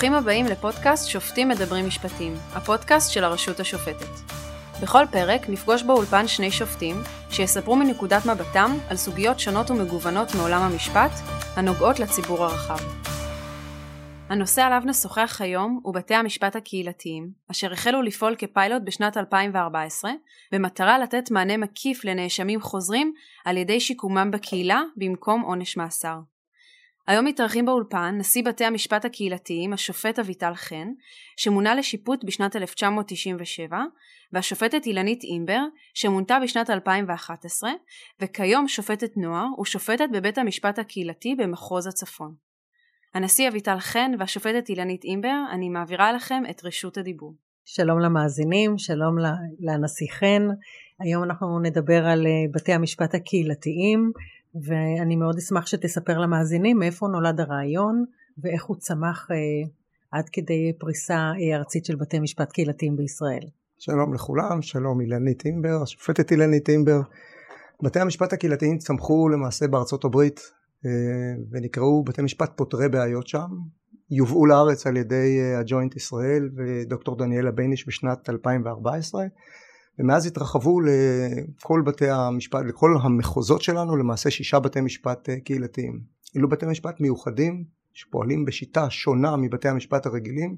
ברוכים הבאים לפודקאסט שופטים מדברים משפטים, הפודקאסט של הרשות השופטת. בכל פרק נפגוש באולפן שני שופטים שיספרו מנקודת מבטם על סוגיות שונות ומגוונות מעולם המשפט הנוגעות לציבור הרחב. הנושא עליו נשוחח היום הוא בתי המשפט הקהילתיים, אשר החלו לפעול כפיילוט בשנת 2014, במטרה לתת מענה מקיף לנאשמים חוזרים על ידי שיקומם בקהילה במקום עונש מאסר. היום מתארחים באולפן נשיא בתי המשפט הקהילתיים השופט אביטל חן, שמונה לשיפוט בשנת 1997, והשופטת אילנית אימבר, שמונתה בשנת 2011, וכיום שופטת נוער ושופטת בבית המשפט הקהילתי במחוז הצפון. הנשיא אביטל חן והשופטת אילנית אימבר, אני מעבירה לכם את רשות הדיבור. שלום למאזינים, שלום לנשיא חן. היום אנחנו נדבר על אה, בתי המשפט הקהילתיים, ואני מאוד אשמח שתספר למאזינים מאיפה נולד הרעיון ואיך הוא צמח אה, עד כדי פריסה אה, ארצית של בתי משפט קהילתיים בישראל. שלום לכולם, שלום אילנית אימבר, השופטת אילנית אימבר. בתי המשפט הקהילתיים צמחו למעשה בארצות הברית אה, ונקראו בתי משפט פותרי בעיות שם, יובאו לארץ על ידי אה, הג'וינט ישראל ודוקטור דניאלה בייניש בשנת 2014 ומאז התרחבו לכל בתי המשפט, לכל המחוזות שלנו למעשה שישה בתי משפט אה, קהילתיים. אלו בתי משפט מיוחדים שפועלים בשיטה שונה מבתי המשפט הרגילים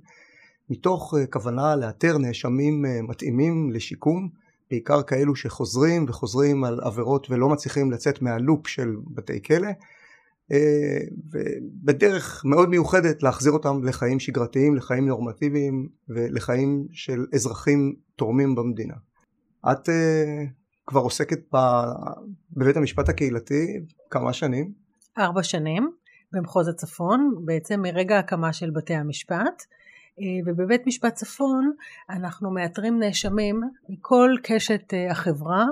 מתוך כוונה לאתר נאשמים מתאימים לשיקום בעיקר כאלו שחוזרים וחוזרים על עבירות ולא מצליחים לצאת מהלופ של בתי כלא אה, ובדרך מאוד מיוחדת להחזיר אותם לחיים שגרתיים, לחיים נורמטיביים ולחיים של אזרחים תורמים במדינה. את uh, כבר עוסקת ב, בבית המשפט הקהילתי כמה שנים? ארבע שנים במחוז הצפון, בעצם מרגע הקמה של בתי המשפט. אה, ובבית משפט צפון אנחנו מאתרים נאשמים מכל קשת החברה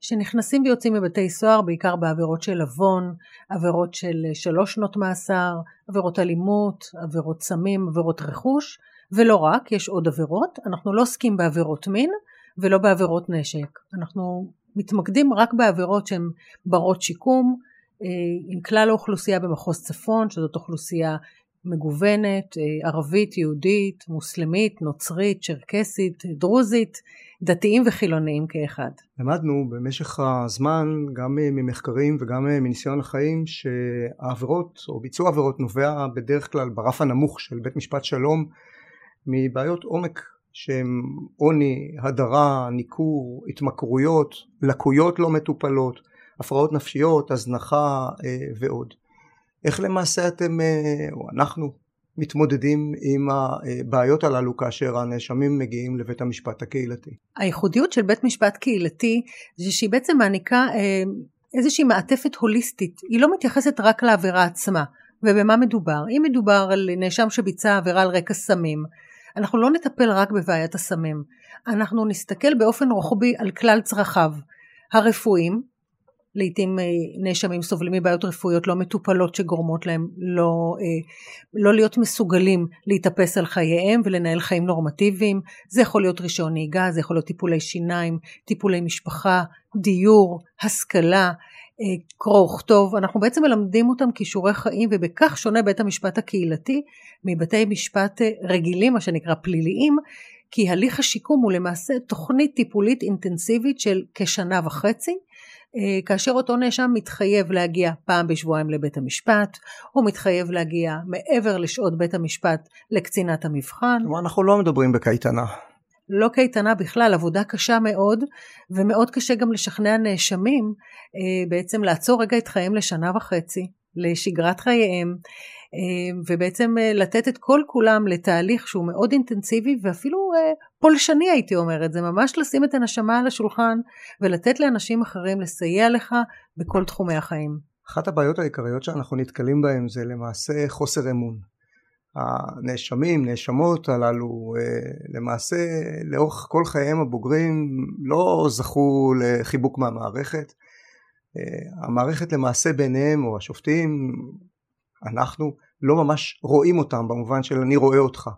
שנכנסים ויוצאים מבתי סוהר בעיקר בעבירות של עוון, עבירות של שלוש שנות מאסר, עבירות אלימות, עבירות סמים, עבירות רכוש, ולא רק, יש עוד עבירות. אנחנו לא עוסקים בעבירות מין ולא בעבירות נשק. אנחנו מתמקדים רק בעבירות שהן ברות שיקום, אה, עם כלל האוכלוסייה במחוז צפון, שזאת אוכלוסייה מגוונת, אה, ערבית, יהודית, מוסלמית, נוצרית, צ'רקסית, דרוזית, דתיים וחילוניים כאחד. למדנו במשך הזמן גם ממחקרים וגם מניסיון החיים שהעבירות או ביצוע עבירות נובע בדרך כלל ברף הנמוך של בית משפט שלום מבעיות עומק שהן עוני, הדרה, ניכור, התמכרויות, לקויות לא מטופלות, הפרעות נפשיות, הזנחה אה, ועוד. איך למעשה אתם אה, או אנחנו מתמודדים עם הבעיות הללו כאשר הנאשמים מגיעים לבית המשפט הקהילתי. הייחודיות של בית משפט קהילתי זה שהיא בעצם מעניקה אה, איזושהי מעטפת הוליסטית, היא לא מתייחסת רק לעבירה עצמה. ובמה מדובר? אם מדובר על נאשם שביצע עבירה על רקע סמים, אנחנו לא נטפל רק בבעיית הסמים, אנחנו נסתכל באופן רוחבי על כלל צרכיו הרפואיים, לעיתים אה, נאשמים סובלים מבעיות רפואיות לא מטופלות שגורמות להם לא, אה, לא להיות מסוגלים להתאפס על חייהם ולנהל חיים נורמטיביים. זה יכול להיות רישיון נהיגה, זה יכול להיות טיפולי שיניים, טיפולי משפחה, דיור, השכלה, קרוא וכתוב. אנחנו בעצם מלמדים אותם כישורי חיים ובכך שונה בית המשפט הקהילתי מבתי משפט רגילים, מה שנקרא פליליים, כי הליך השיקום הוא למעשה תוכנית טיפולית אינטנסיבית של כשנה וחצי. אה, כאשר אותו נאשם מתחייב להגיע פעם בשבועיים לבית המשפט, הוא מתחייב להגיע מעבר לשעות בית המשפט לקצינת המבחן. אנחנו לא מדברים בקייטנה. לא קייטנה בכלל, עבודה קשה מאוד, ומאוד קשה גם לשכנע נאשמים אה, בעצם לעצור רגע את חייהם לשנה וחצי, לשגרת חייהם, אה, ובעצם אה, לתת את כל כולם לתהליך שהוא מאוד אינטנסיבי ואפילו פולשני הייתי אומרת, זה ממש לשים את הנשמה על השולחן ולתת לאנשים אחרים לסייע לך בכל תחומי החיים. אחת הבעיות העיקריות שאנחנו נתקלים בהן זה למעשה חוסר אמון. הנאשמים, נאשמות הללו, למעשה לאורך כל חייהם הבוגרים לא זכו לחיבוק מהמערכת. המערכת למעשה ביניהם, או השופטים, אנחנו לא ממש רואים אותם במובן של אני רואה אותך.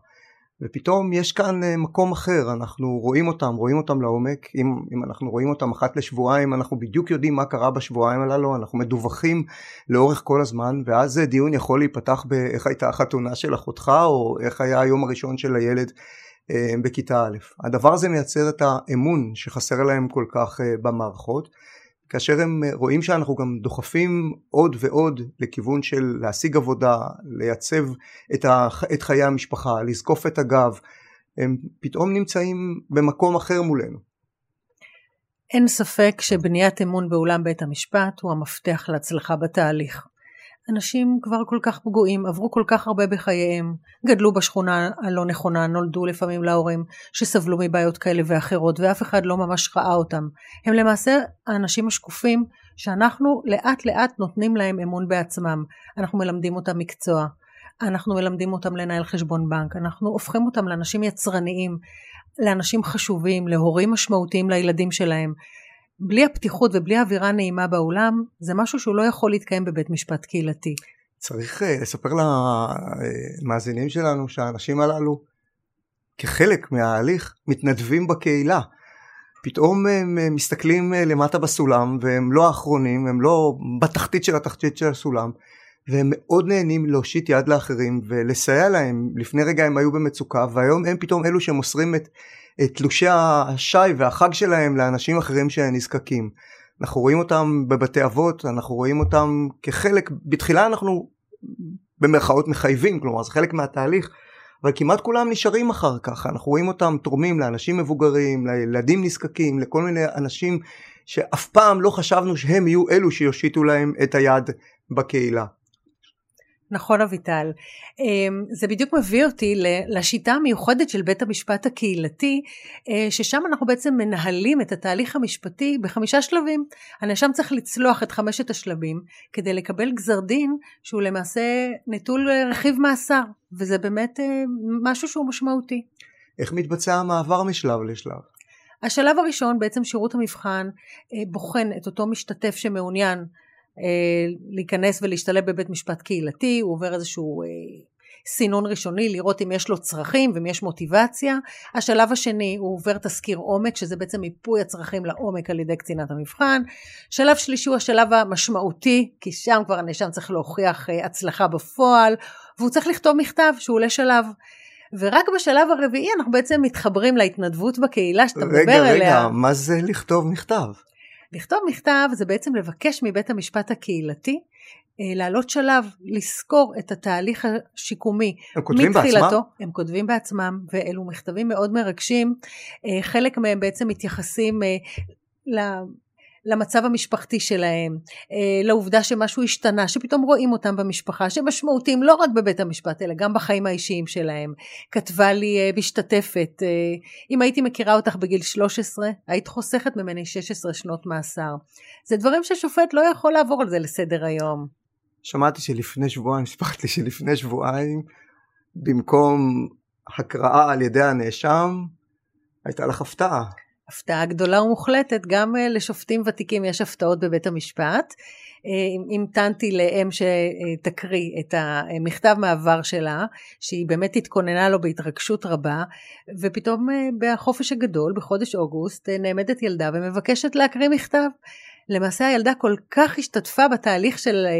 ופתאום יש כאן אה, מקום אחר, אנחנו רואים אותם, רואים אותם לעומק, אם, אם אנחנו רואים אותם אחת לשבועיים, אנחנו בדיוק יודעים מה קרה בשבועיים הללו, אנחנו מדווחים לאורך כל הזמן, ואז דיון יכול להיפתח באיך הייתה החתונה של אחותך, או איך היה היום הראשון של הילד אה, בכיתה א'. הדבר הזה מייצר את האמון שחסר להם כל כך אה, במערכות. כאשר הם רואים שאנחנו גם דוחפים עוד ועוד לכיוון של להשיג עבודה, לייצב את, ה, את חיי המשפחה, לזקוף את הגב, הם פתאום נמצאים במקום אחר מולנו. אין ספק שבניית אמון באולם בית המשפט הוא המפתח להצלחה בתהליך. אנשים כבר כל כך פגועים, עברו כל כך הרבה בחייהם, גדלו בשכונה הלא נכונה, נולדו לפעמים להורים שסבלו מבעיות כאלה ואחרות ואף אחד לא ממש ראה אותם. הם למעשה האנשים השקופים שאנחנו לאט לאט נותנים להם אמון בעצמם. אנחנו מלמדים אותם מקצוע, אנחנו מלמדים אותם לנהל חשבון בנק, אנחנו הופכים אותם לאנשים יצרניים, לאנשים חשובים, להורים משמעותיים לילדים שלהם. בלי הפתיחות ובלי האווירה הנעימה באולם, זה משהו שהוא לא יכול להתקיים בבית משפט קהילתי. צריך uh, לספר למאזינים שלנו שהאנשים הללו, כחלק מההליך, מתנדבים בקהילה. פתאום הם מסתכלים אה, למטה בסולם והם לא האחרונים, הם לא בתחתית של התחתית של הסולם, והם מאוד נהנים להושיט יד לאחרים ולסייע להם. לפני רגע הם היו במצוקה והיום הם פתאום אלו שמוסרים את את תלושי השי והחג שלהם לאנשים אחרים שנזקקים. אנחנו רואים אותם בבתי אבות, אנחנו רואים אותם כחלק, בתחילה אנחנו במרכאות מחייבים, כלומר זה חלק מהתהליך, אבל כמעט כולם נשארים אחר כך, אנחנו רואים אותם תורמים לאנשים מבוגרים, לילדים נזקקים, לכל מיני אנשים שאף פעם לא חשבנו שהם יהיו אלו שיושיטו להם את היד בקהילה. נכון אביטל. אמ, זה בדיוק מביא אותי לשיטה המיוחדת של בית המשפט הקהילתי, אה, ששם אנחנו בעצם מנהלים את התהליך המשפטי בחמישה שלבים. הנאשם צריך לצלוח את חמשת השלבים כדי לקבל גזר דין שהוא למעשה נטול רכיב מאסר, וזה באמת אה, משהו שהוא משמעותי. איך מתבצע המעבר משלב לשלב? השלב הראשון בעצם שירות המבחן אה, בוחן את אותו משתתף שמעוניין אה, להיכנס ולהשתלב בבית משפט קהילתי, הוא עובר איזשהו אה, סינון ראשוני לראות אם יש לו צרכים ואם יש מוטיבציה. השלב השני הוא עובר תסקיר עומק שזה בעצם מיפוי הצרכים לעומק על ידי קצינת המבחן. שלב שלישי הוא השלב המשמעותי כי שם כבר הנאשם צריך להוכיח אה, הצלחה בפועל והוא צריך לכתוב מכתב שהוא עולה שלב. ורק בשלב הרביעי אנחנו בעצם מתחברים להתנדבות בקהילה שאתה מדבר עליה. רגע, רגע, מה זה לכתוב מכתב? לכתוב מכתב זה בעצם לבקש מבית המשפט הקהילתי אה, לעלות שלב, לזכור את התהליך השיקומי הם כותבים מתחילתו, בעצמם? הם כותבים בעצמם ואלו מכתבים מאוד מרגשים, אה, חלק מהם בעצם מתייחסים אה, למצב המשפחתי שלהם, אה, לעובדה שמשהו השתנה, שפתאום רואים אותם במשפחה, שהם משמעותיים לא רק בבית המשפט, אלא גם בחיים האישיים שלהם. כתבה לי אה, משתתפת, אה, אם הייתי מכירה אותך בגיל 13, היית חוסכת ממני 16 שנות מאסר. זה דברים ששופט לא יכול לעבור על זה לסדר היום. שמעתי שלפני שבועיים, סיפרת לי שלפני שבועיים, במקום הקראה על ידי הנאשם, הייתה לך הפתעה. הפתעה גדולה ומוחלטת, גם אה, לשופטים ותיקים יש הפתעות בבית המשפט. אה, המתנתי לאם שתקריא את המכתב מעבר שלה, שהיא באמת התכוננה לו בהתרגשות רבה, ופתאום אה, בחופש הגדול, בחודש אוגוסט, נעמדת ילדה ומבקשת להקריא מכתב. למעשה הילדה כל כך השתתפה בתהליך של, אה,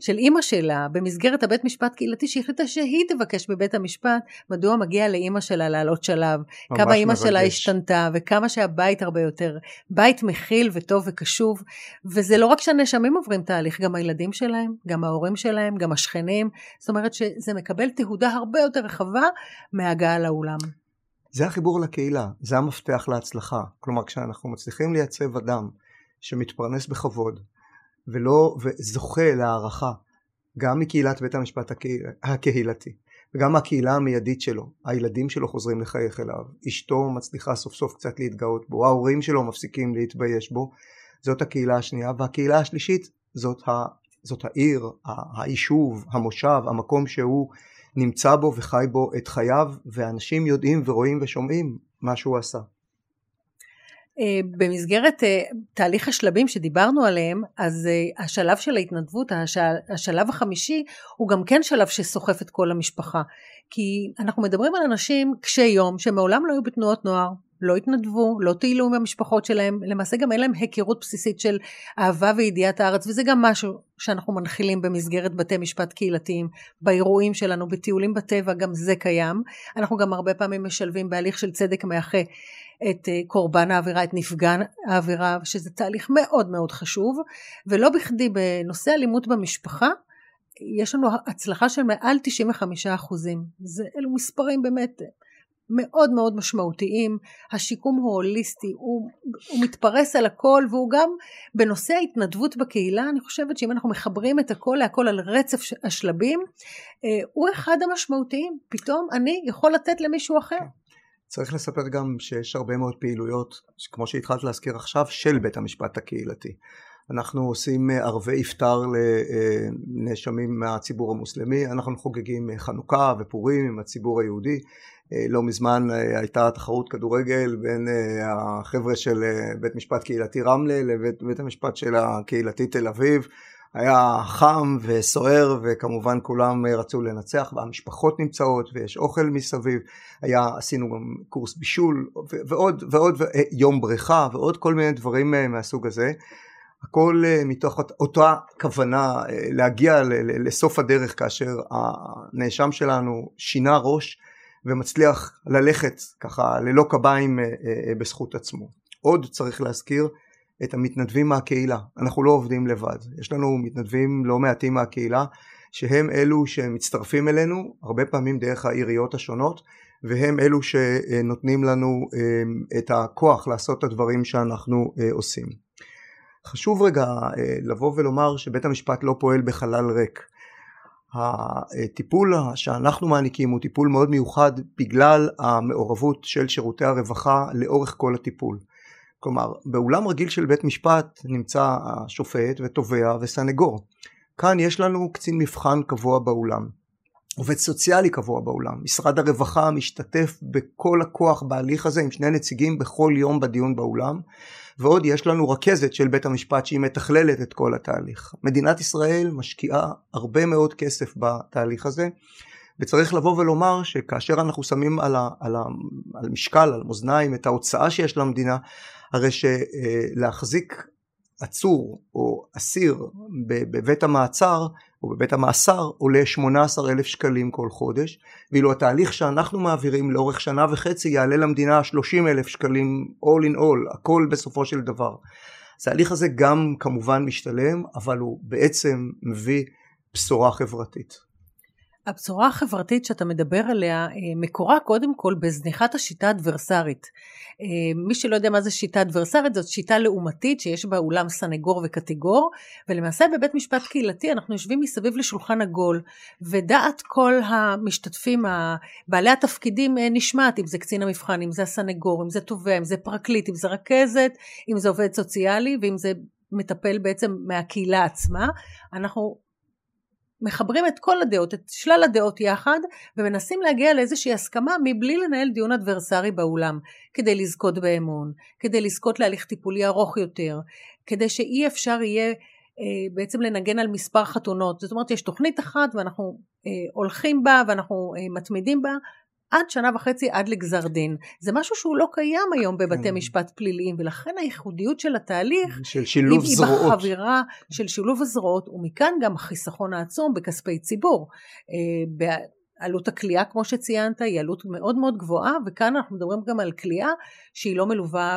של אימא שלה במסגרת הבית משפט קהילתי שהחליטה שהיא תבקש בבית המשפט מדוע מגיע לאימא שלה לעלות שלב, כמה אימא שלה השתנתה וכמה שהבית הרבה יותר בית מכיל וטוב וקשוב וזה לא רק שהנאשמים עוברים תהליך, גם הילדים שלהם, גם ההורים שלהם, גם השכנים, זאת אומרת שזה מקבל תהודה הרבה יותר רחבה מהגעה לאולם. זה החיבור לקהילה, זה המפתח להצלחה. כלומר, כשאנחנו מצליחים לייצב אדם שמתפרנס בכבוד ולא וזוכה להערכה גם מקהילת בית המשפט הקהילתי וגם מהקהילה המיידית שלו. הילדים שלו חוזרים לחייך אליו. אשתו מצליחה סוף סוף קצת להתגאות בו. ההורים שלו מפסיקים להתבייש בו. זאת הקהילה השנייה והקהילה השלישית זאת, ה, זאת העיר היישוב המושב המקום שהוא נמצא בו וחי בו את חייו ואנשים יודעים ורואים ושומעים מה שהוא עשה במסגרת אה, תהליך השלבים שדיברנו עליהם, אז אה, השלב של ההתנדבות, השלב החמישי, הוא גם כן שלב שסוחף את כל המשפחה. כי אנחנו מדברים על אנשים קשי יום שמעולם לא היו בתנועות נוער, לא התנדבו, לא טיילו עם המשפחות שלהם, למעשה גם אין להם היכרות בסיסית של אהבה וידיעת הארץ, וזה גם משהו שאנחנו מנחילים במסגרת בתי משפט קהילתיים, באירועים שלנו, בטיולים בטבע, גם זה קיים. אנחנו גם הרבה פעמים משלבים בהליך של צדק מאחה את אה, קורבן העבירה, את נפגע העבירה, שזה תהליך מאוד מאוד חשוב, ולא בכדי בנושא אלימות במשפחה, יש לנו הצלחה של מעל 95 אחוזים. אלו מספרים באמת מאוד מאוד משמעותיים, השיקום הוא הוליסטי, הוא, הוא מתפרס על הכל והוא גם בנושא ההתנדבות בקהילה, אני חושבת שאם אנחנו מחברים את הכל להכל על רצף השלבים, אה, הוא אחד המשמעותיים, פתאום אני יכול לתת למישהו אחר. צריך לספר גם שיש הרבה מאוד פעילויות, כמו שהתחלת להזכיר עכשיו, של בית המשפט הקהילתי. אנחנו עושים אה, ערבי iftar לנאשמים מהציבור המוסלמי, אנחנו חוגגים אה, חנוכה ופורים עם הציבור היהודי. אה, לא מזמן הייתה תחרות כדורגל בין החבר'ה של בית משפט קהילתי רמלה לבית בית המשפט של הקהילתי תל אביב. היה חם וסוער וכמובן כולם רצו לנצח והמשפחות נמצאות ויש אוכל מסביב היה עשינו גם קורס בישול ועוד ועוד יום בריכה ועוד כל מיני דברים מהסוג הזה הכל אה, מתוך אותה כוונה אה, להגיע לסוף הדרך כאשר הנאשם שלנו שינה ראש ומצליח ללכת ככה ללא קביים אה, בזכות עצמו. עוד צריך להזכיר את המתנדבים מהקהילה, אנחנו לא עובדים לבד, יש לנו מתנדבים לא מעטים מהקהילה שהם אלו שמצטרפים אלינו הרבה פעמים דרך העיריות השונות והם אלו שנותנים לנו את הכוח לעשות את הדברים שאנחנו עושים. חשוב רגע אה, לבוא ולומר שבית המשפט לא פועל בחלל ריק. הטיפול שאנחנו מעניקים הוא טיפול מאוד מיוחד בגלל המעורבות של שירותי הרווחה לאורך כל הטיפול. כלומר, באולם רגיל של בית משפט נמצא השופט ותובע וסנגור. כאן יש לנו קצין מבחן קבוע באולם. עובד סוציאלי קבוע באולם. משרד הרווחה משתתף בכל הכוח בהליך הזה עם שני נציגים בכל יום בדיון באולם. ועוד יש לנו רכזת של בית המשפט שהיא מתכללת את כל התהליך. מדינת ישראל משקיעה הרבה מאוד כסף בתהליך הזה וצריך לבוא ולומר שכאשר אנחנו שמים על, ה, על, ה, על משקל, על מאזניים את ההוצאה שיש למדינה הרי שלהחזיק עצור או אסיר בבית המעצר או בבית המאסר עולה 18 אלף שקלים כל חודש ואילו התהליך שאנחנו מעבירים לאורך שנה וחצי יעלה למדינה 30 אלף שקלים all in all הכל בסופו של דבר. אז ההליך הזה גם כמובן משתלם אבל הוא בעצם מביא בשורה חברתית. הבשורה החברתית שאתה מדבר עליה אה, מקורה קודם כל בזניחת השיטה האדברסרית. אה, מי שלא יודע מה זה שיטה אדברסרית זאת שיטה לעומתית שיש בה אולם סנגור וקטגור ולמעשה בבית משפט קהילתי אנחנו יושבים מסביב לשולחן עגול ודעת כל המשתתפים בעלי התפקידים אה, נשמעת אם זה קצין המבחן אם זה הסנגור אם זה תובע אם זה פרקליט אם זה רכזת אם זה עובד סוציאלי ואם זה מטפל בעצם מהקהילה עצמה אנחנו מחברים את כל הדעות, את שלל הדעות יחד, ומנסים להגיע לאיזושהי הסכמה מבלי לנהל דיון אדברסרי באולם, כדי לזכות באמון, כדי לזכות להליך טיפולי ארוך יותר, כדי שאי אפשר יהיה אה, בעצם לנגן על מספר חתונות. זאת אומרת, יש תוכנית אחת ואנחנו אה, הולכים בה ואנחנו אה, מתמידים בה, עד שנה וחצי עד לגזר דין. זה משהו שהוא לא קיים היום בבתי כן. משפט פליליים, ולכן הייחודיות של התהליך של שילוב היא זרועות. היא בחבירה של שילוב הזרועות, ומכאן גם החיסכון העצום בכספי ציבור. אה, עלות הכליאה כמו שציינת היא עלות מאוד מאוד גבוהה וכאן אנחנו מדברים גם על כליאה שהיא לא מלווה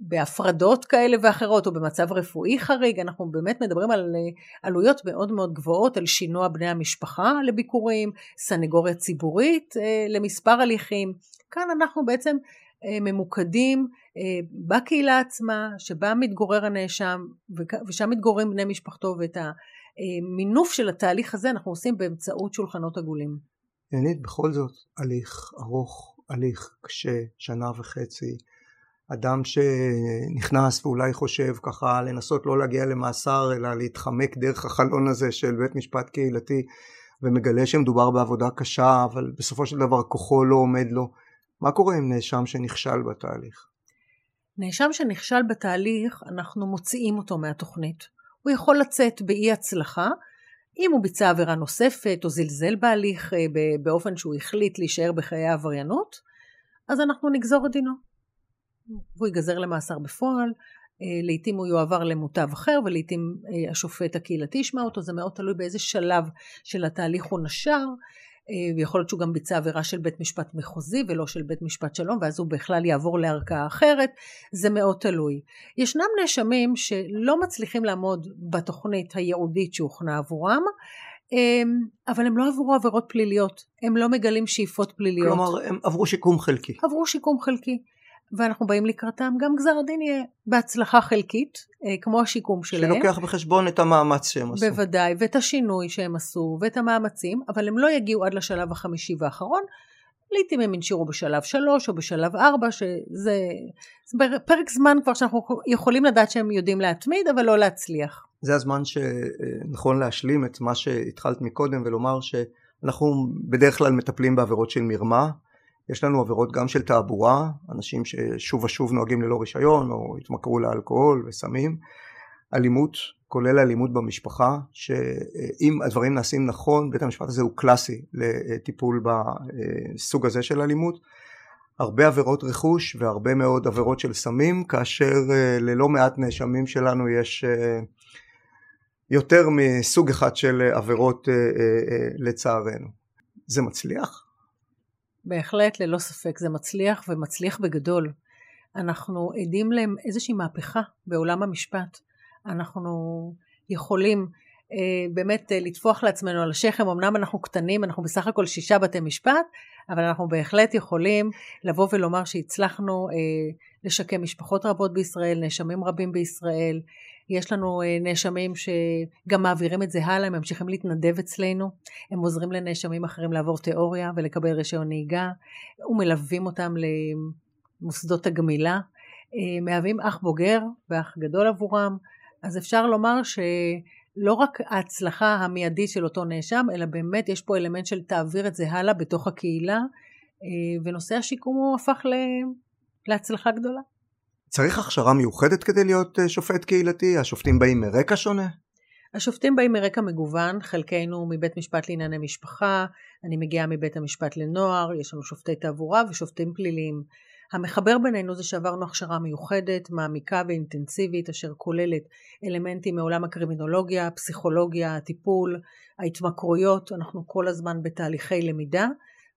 בהפרדות כאלה ואחרות או במצב רפואי חריג, אנחנו באמת מדברים על אה, עלויות מאוד מאוד גבוהות, על שינוע בני המשפחה לביקורים, סנגוריה ציבורית אה, למספר הליכים. כאן אנחנו בעצם אה, ממוקדים בקהילה עצמה, שבה מתגורר הנאשם ושם מתגוררים בני משפחתו ואת המינוף של התהליך הזה אנחנו עושים באמצעות שולחנות עגולים. יענית, בכל זאת הליך ארוך, הליך קשה, שנה וחצי. אדם שנכנס ואולי חושב ככה לנסות לא להגיע למאסר אלא להתחמק דרך החלון הזה של בית משפט קהילתי ומגלה שמדובר בעבודה קשה אבל בסופו של דבר כוחו לא עומד לו מה קורה עם נאשם שנכשל בתהליך? נאשם שנכשל בתהליך, אנחנו מוציאים אותו מהתוכנית. הוא יכול לצאת באי הצלחה, אם הוא ביצע עבירה נוספת או זלזל בהליך אה, באופן שהוא החליט להישאר בחיי העבריינות, אז אנחנו נגזור את דינו. והוא ייגזר למאסר בפועל, אה, לעתים הוא יועבר למוטב אחר ולעתים אה, השופט הקהילתי ישמע אותו, זה מאוד תלוי באיזה שלב של התהליך הוא נשר, אה, ויכול להיות שהוא גם ביצע עבירה של בית משפט מחוזי ולא של בית משפט שלום, ואז הוא בכלל יעבור לערכאה אחרת, זה מאוד תלוי. ישנם נאשמים שלא מצליחים לעמוד בתוכנית הייעודית שהוכנה עבורם, אבל הם לא עברו עבירות פליליות, הם לא מגלים שאיפות פליליות. כלומר, הם עברו שיקום חלקי. עברו שיקום חלקי. ואנחנו באים לקראתם, גם גזר הדין יהיה בהצלחה חלקית, אה, כמו השיקום שלהם. שלוקח בחשבון את המאמץ שהם עשו. בוודאי, ואת השינוי שהם עשו, ואת המאמצים, אבל הם לא יגיעו עד לשלב החמישי והאחרון. לעתים הם ינשירו בשלב שלוש או בשלב ארבע, שזה פרק זמן כבר שאנחנו יכולים לדעת שהם יודעים להתמיד, אבל לא להצליח. זה הזמן שנכון להשלים את מה שהתחלת מקודם ולומר שאנחנו בדרך כלל מטפלים בעבירות של מרמה. יש לנו עבירות גם של תעבורה, אנשים ששוב ושוב נוהגים ללא רישיון או התמכרו לאלכוהול וסמים, אלימות, כולל אלימות במשפחה, שאם הדברים נעשים נכון, בית המשפט הזה הוא קלאסי לטיפול בסוג הזה של אלימות. הרבה עבירות רכוש והרבה מאוד עבירות של סמים, כאשר אה, ללא מעט נאשמים שלנו יש אה, יותר מסוג אחד של עבירות אה, לצערנו. זה מצליח? בהחלט, ללא ספק, זה מצליח ומצליח בגדול. אנחנו עדים להם איזושהי מהפכה בעולם המשפט. אנחנו יכולים אה, באמת אה, לטפוח לעצמנו על השכם, אמנם אנחנו קטנים, אנחנו בסך הכל שישה בתי משפט, אבל אנחנו בהחלט יכולים לבוא ולומר שהצלחנו אה, לשקם משפחות רבות בישראל, נאשמים רבים בישראל, יש לנו אה, נאשמים שגם מעבירים את זה הלאה, הם ממשיכים להתנדב אצלנו, הם עוזרים לנאשמים אחרים לעבור תיאוריה ולקבל רישיון נהיגה, ומלווים אותם למוסדות הגמילה, אה, מהווים אח בוגר ואח גדול עבורם, אז אפשר לומר שלא רק ההצלחה המיידית של אותו נאשם, אלא באמת יש פה אלמנט של תעביר את זה הלאה בתוך הקהילה, אה, ונושא השיקום הוא הפך להצלחה גדולה. צריך הכשרה מיוחדת כדי להיות אה, שופט קהילתי? השופטים באים מרקע שונה? השופטים באים מרקע מגוון, חלקנו מבית משפט לענייני משפחה, אני מגיעה מבית המשפט לנוער, יש לנו שופטי תעבורה ושופטים פליליים. המחבר בינינו זה שעברנו הכשרה מיוחדת, מעמיקה ואינטנסיבית, אשר כוללת אלמנטים מעולם הקרימינולוגיה, הפסיכולוגיה, הטיפול, ההתמכרויות, אנחנו כל הזמן בתהליכי למידה,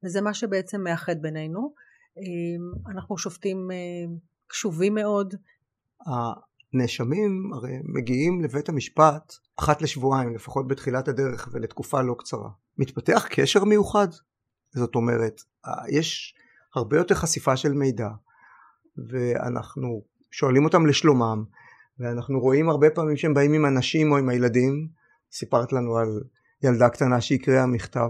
וזה מה שבעצם מאחד בינינו. אה, אנחנו שופטים אה, קשובים מאוד. הנאשמים הרי מגיעים לבית המשפט אחת לשבועיים, לפחות בתחילת הדרך ולתקופה לא קצרה. מתפתח קשר מיוחד? זאת אומרת, יש הרבה יותר חשיפה של מידע, ואנחנו שואלים אותם לשלומם, ואנחנו רואים הרבה פעמים שהם באים עם אנשים או עם הילדים, סיפרת לנו על ילדה קטנה שהקריאה מכתב.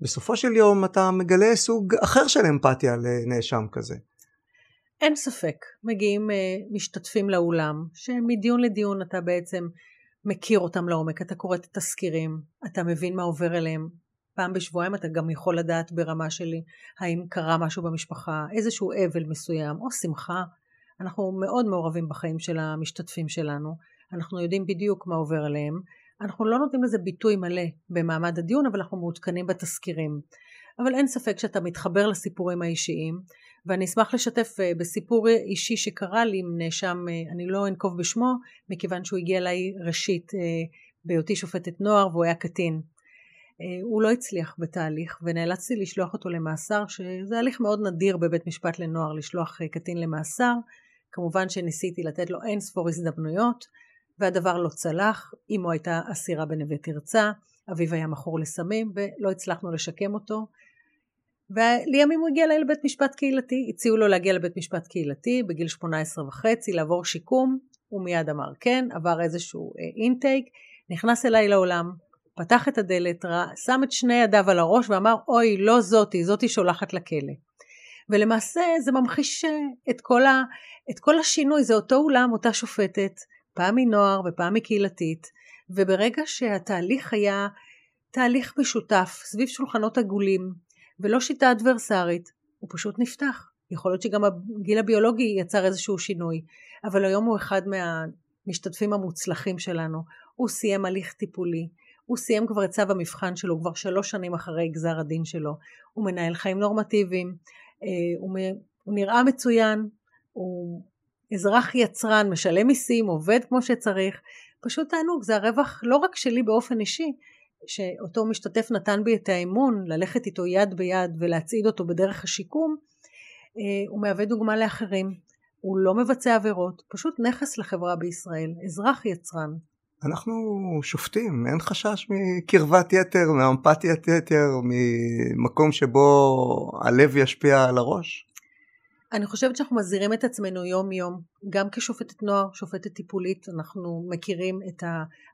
בסופו של יום אתה מגלה סוג אחר של אמפתיה לנאשם כזה. אין ספק, מגיעים אה, משתתפים לאולם, שמדיון לדיון אתה בעצם מכיר אותם לעומק, אתה קורא את התזכירים, אתה מבין מה עובר אליהם. פעם בשבועיים אתה גם יכול לדעת ברמה שלי האם קרה משהו במשפחה, איזשהו אבל מסוים או שמחה. אנחנו מאוד מעורבים בחיים של המשתתפים שלנו, אנחנו יודעים בדיוק מה עובר עליהם. אנחנו לא נותנים לזה ביטוי מלא במעמד הדיון, אבל אנחנו מעודכנים בתזכירים. אבל אין ספק שאתה מתחבר לסיפורים האישיים, ואני אשמח לשתף אה, בסיפור אישי שקרה לי עם נאשם, אה, אני לא אנקוב בשמו, מכיוון שהוא הגיע אליי ראשית אה, בהיותי שופטת נוער והוא היה קטין. הוא לא הצליח בתהליך ונאלצתי לשלוח אותו למאסר, שזה הליך מאוד נדיר בבית משפט לנוער לשלוח קטין למאסר. כמובן שניסיתי לתת לו אין ספור הזדמנויות, והדבר לא צלח. אמו הייתה אסירה בנווה תרצה, אביו היה מכור לסמים ולא הצלחנו לשקם אותו. ולימים הוא הגיע אליי לבית משפט קהילתי, הציעו לו להגיע לבית משפט קהילתי בגיל 18 וחצי, לעבור שיקום, הוא מיד אמר כן, עבר איזשהו אינטייק, אה, נכנס אליי לעולם, פתח את הדלת, רא, שם את שני ידיו על הראש ואמר אוי לא זאתי, זאתי שולחת לכלא. ולמעשה זה ממחיש אה, את כל, ה, את כל השינוי, זה אותו אולם, אותה שופטת, פעם מנוער ופעם מקהילתית, וברגע שהתהליך היה תהליך משותף סביב שולחנות עגולים, ולא שיטה אדברסרית. הוא פשוט נפתח. יכול להיות שגם הגיל הביולוגי יצר איזשהו שינוי, אבל היום הוא אחד מהמשתתפים המוצלחים שלנו. הוא סיים הליך טיפולי, הוא סיים כבר את צו המבחן שלו, כבר שלוש שנים אחרי גזר הדין שלו. הוא מנהל חיים נורמטיביים, אה, הוא, הוא נראה מצוין, הוא אזרח יצרן, משלם מיסים, עובד כמו שצריך, פשוט תענוג, זה הרווח לא רק שלי באופן אישי, שאותו משתתף נתן בי את האמון ללכת איתו יד ביד ולהצעיד אותו בדרך השיקום, אה, הוא מהווה דוגמה לאחרים. הוא לא מבצע עבירות, פשוט נכס לחברה בישראל, אזרח יצרן. אנחנו שופטים, אין חשש מקרבת יתר, מאמפתיית יתר, ממקום שבו הלב ישפיע על הראש. אני חושבת שאנחנו מזהירים את עצמנו יום יום, גם כשופטת נוער, שופטת טיפולית, אנחנו מכירים את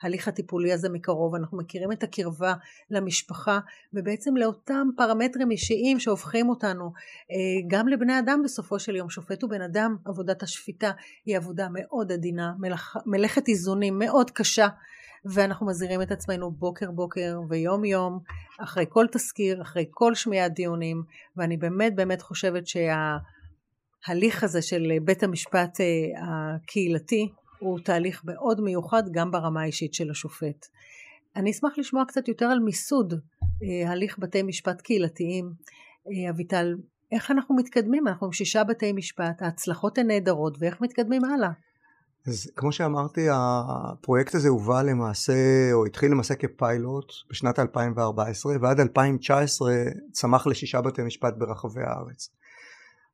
ההליך הטיפולי הזה מקרוב, אנחנו מכירים את הקרבה למשפחה ובעצם לאותם פרמטרים אישיים שהופכים אותנו אה, גם לבני אדם בסופו של יום, שופט הוא בן אדם, עבודת השפיטה היא עבודה מאוד עדינה, מלאכ, מלאכת איזונים מאוד קשה ואנחנו מזהירים את עצמנו בוקר בוקר ויום יום אחרי כל תזכיר, אחרי כל שמיעת דיונים ואני באמת באמת חושבת שה... ההליך הזה של בית המשפט אה, הקהילתי הוא תהליך מאוד מיוחד גם ברמה האישית של השופט. אני אשמח לשמוע קצת יותר על מיסוד אה, הליך בתי משפט קהילתיים. אה, אביטל, איך אנחנו מתקדמים? אנחנו עם שישה בתי משפט, ההצלחות הן נהדרות, ואיך מתקדמים הלאה? אז כמו שאמרתי, הפרויקט הזה הובא למעשה, או התחיל למעשה כפיילוט בשנת 2014, ועד 2019 צמח לשישה בתי משפט ברחבי הארץ.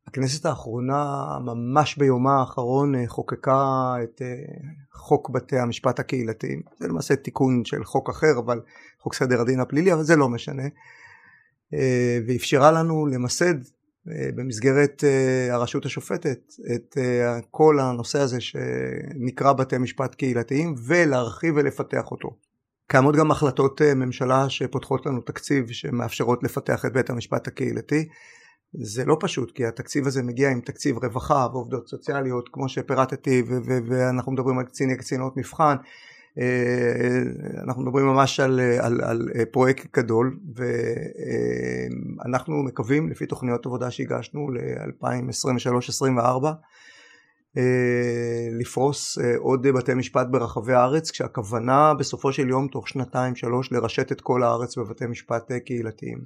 הכנסת האחרונה ממש ביומה האחרון אה, חוקקה את אה, חוק בתי המשפט הקהילתיים זה למעשה תיקון של חוק אחר אבל חוק סדר הדין הפלילי אבל זה לא משנה. אה, ואפשרה לנו למסד במסגרת הרשות השופטת את כל הנושא הזה שנקרא בתי משפט קהילתיים ולהרחיב ולפתח אותו. קיימות גם החלטות ממשלה שפותחות לנו תקציב שמאפשרות לפתח את בית המשפט הקהילתי זה לא פשוט כי התקציב הזה מגיע עם תקציב רווחה ועובדות סוציאליות כמו שפירטתי ו- ו- ואנחנו מדברים על קציני קצינות מבחן. אה, אנחנו מדברים ממש על, על, על פרויקט גדול ואנחנו מקווים לפי תוכניות עבודה שהגשנו ל-2023-2024 אה, לפרוס אה, עוד בתי משפט ברחבי הארץ כשהכוונה בסופו של יום תוך שנתיים שלוש לרשת את כל הארץ בבתי משפט קהילתיים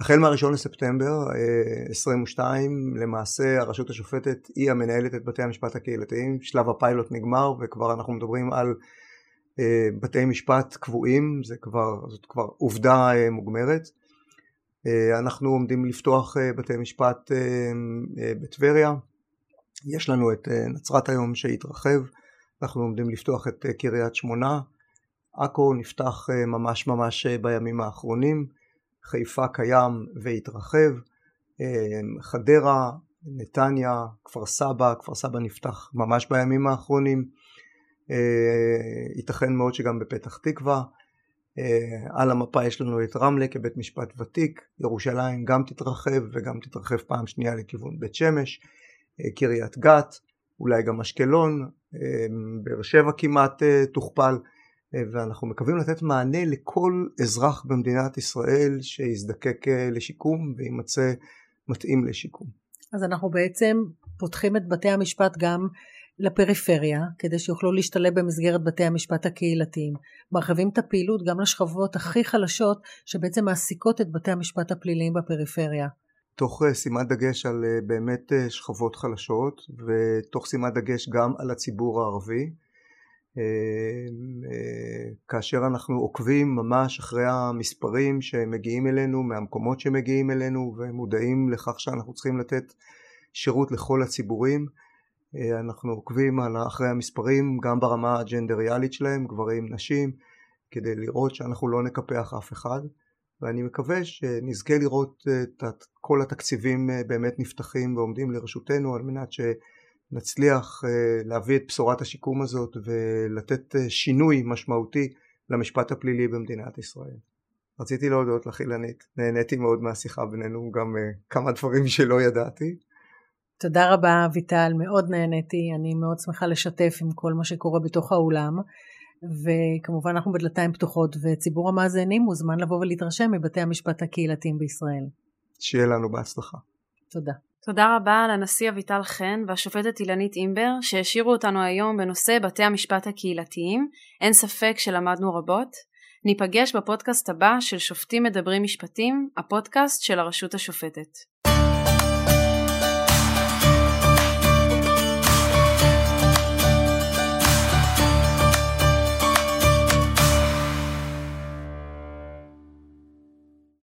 החל מהראשון לספטמבר 22 אה, למעשה הרשות השופטת היא המנהלת את בתי המשפט הקהילתיים, שלב הפיילוט נגמר וכבר אנחנו מדברים על אה, בתי משפט קבועים, זה כבר, זאת כבר עובדה אה, מוגמרת. אנחנו עומדים לפתוח בתי משפט בטבריה, יש לנו את נצרת היום שהתרחב, אנחנו עומדים לפתוח את קריית שמונה, עכו נפתח ממש ממש בימים האחרונים חיפה קיים והתרחב, אה, חדרה, נתניה, כפר סבא, כפר סבא נפתח ממש בימים האחרונים, אה, ייתכן מאוד שגם בפתח תקווה, אה, על המפה יש לנו את רמלה כבית משפט ותיק, ירושלים גם תתרחב וגם תתרחב פעם שנייה לכיוון בית שמש, קריית גת, אולי גם אשקלון, באר שבע כמעט תוכפל, ואנחנו מקווים לתת מענה לכל אזרח במדינת ישראל שיזדקק אה, לשיקום ויימצא מתאים לשיקום. אז אנחנו בעצם פותחים את בתי המשפט גם לפריפריה כדי שיוכלו להשתלב במסגרת בתי המשפט הקהילתיים. מרחיבים את הפעילות גם לשכבות הכי חלשות שבעצם מעסיקות את בתי המשפט הפליליים בפריפריה. תוך אה, שימת דגש על באמת שכבות חלשות ותוך שימת דגש גם על הציבור הערבי. אה, כאשר אנחנו עוקבים ממש אחרי המספרים שמגיעים אלינו מהמקומות שמגיעים אלינו ומודעים לכך שאנחנו צריכים לתת שירות לכל הציבורים אה, אנחנו עוקבים אחרי המספרים גם ברמה הג'נדריאלית שלהם גברים נשים כדי לראות שאנחנו לא נקפח אף אחד. ואני מקווה שנזכה לראות את כל התקציבים אה, באמת נפתחים ועומדים לרשותנו על מנת ש... נצליח אה, להביא את בשורת השיקום הזאת ולתת אה, שינוי משמעותי למשפט הפלילי במדינת ישראל. רציתי להודות לך אילנית, נהניתי מאוד מהשיחה בינינו, גם אה, כמה דברים שלא ידעתי. תודה רבה אביטל, מאוד נהניתי, אני מאוד שמחה לשתף עם כל מה שקורה בתוך האולם, וכמובן אנחנו בדלתיים פתוחות, וציבור המאזינים מוזמן לבוא ולהתרשם מבתי המשפט הקהילתיים בישראל. שיהיה לנו בהצלחה. תודה. תודה רבה לנשיא אביטל חן והשופטת אילנית אימבר שהשאירו אותנו היום בנושא בתי המשפט הקהילתיים. אין ספק שלמדנו רבות. ניפגש בפודקאסט הבא של שופטים מדברים משפטים, הפודקאסט של הרשות השופטת.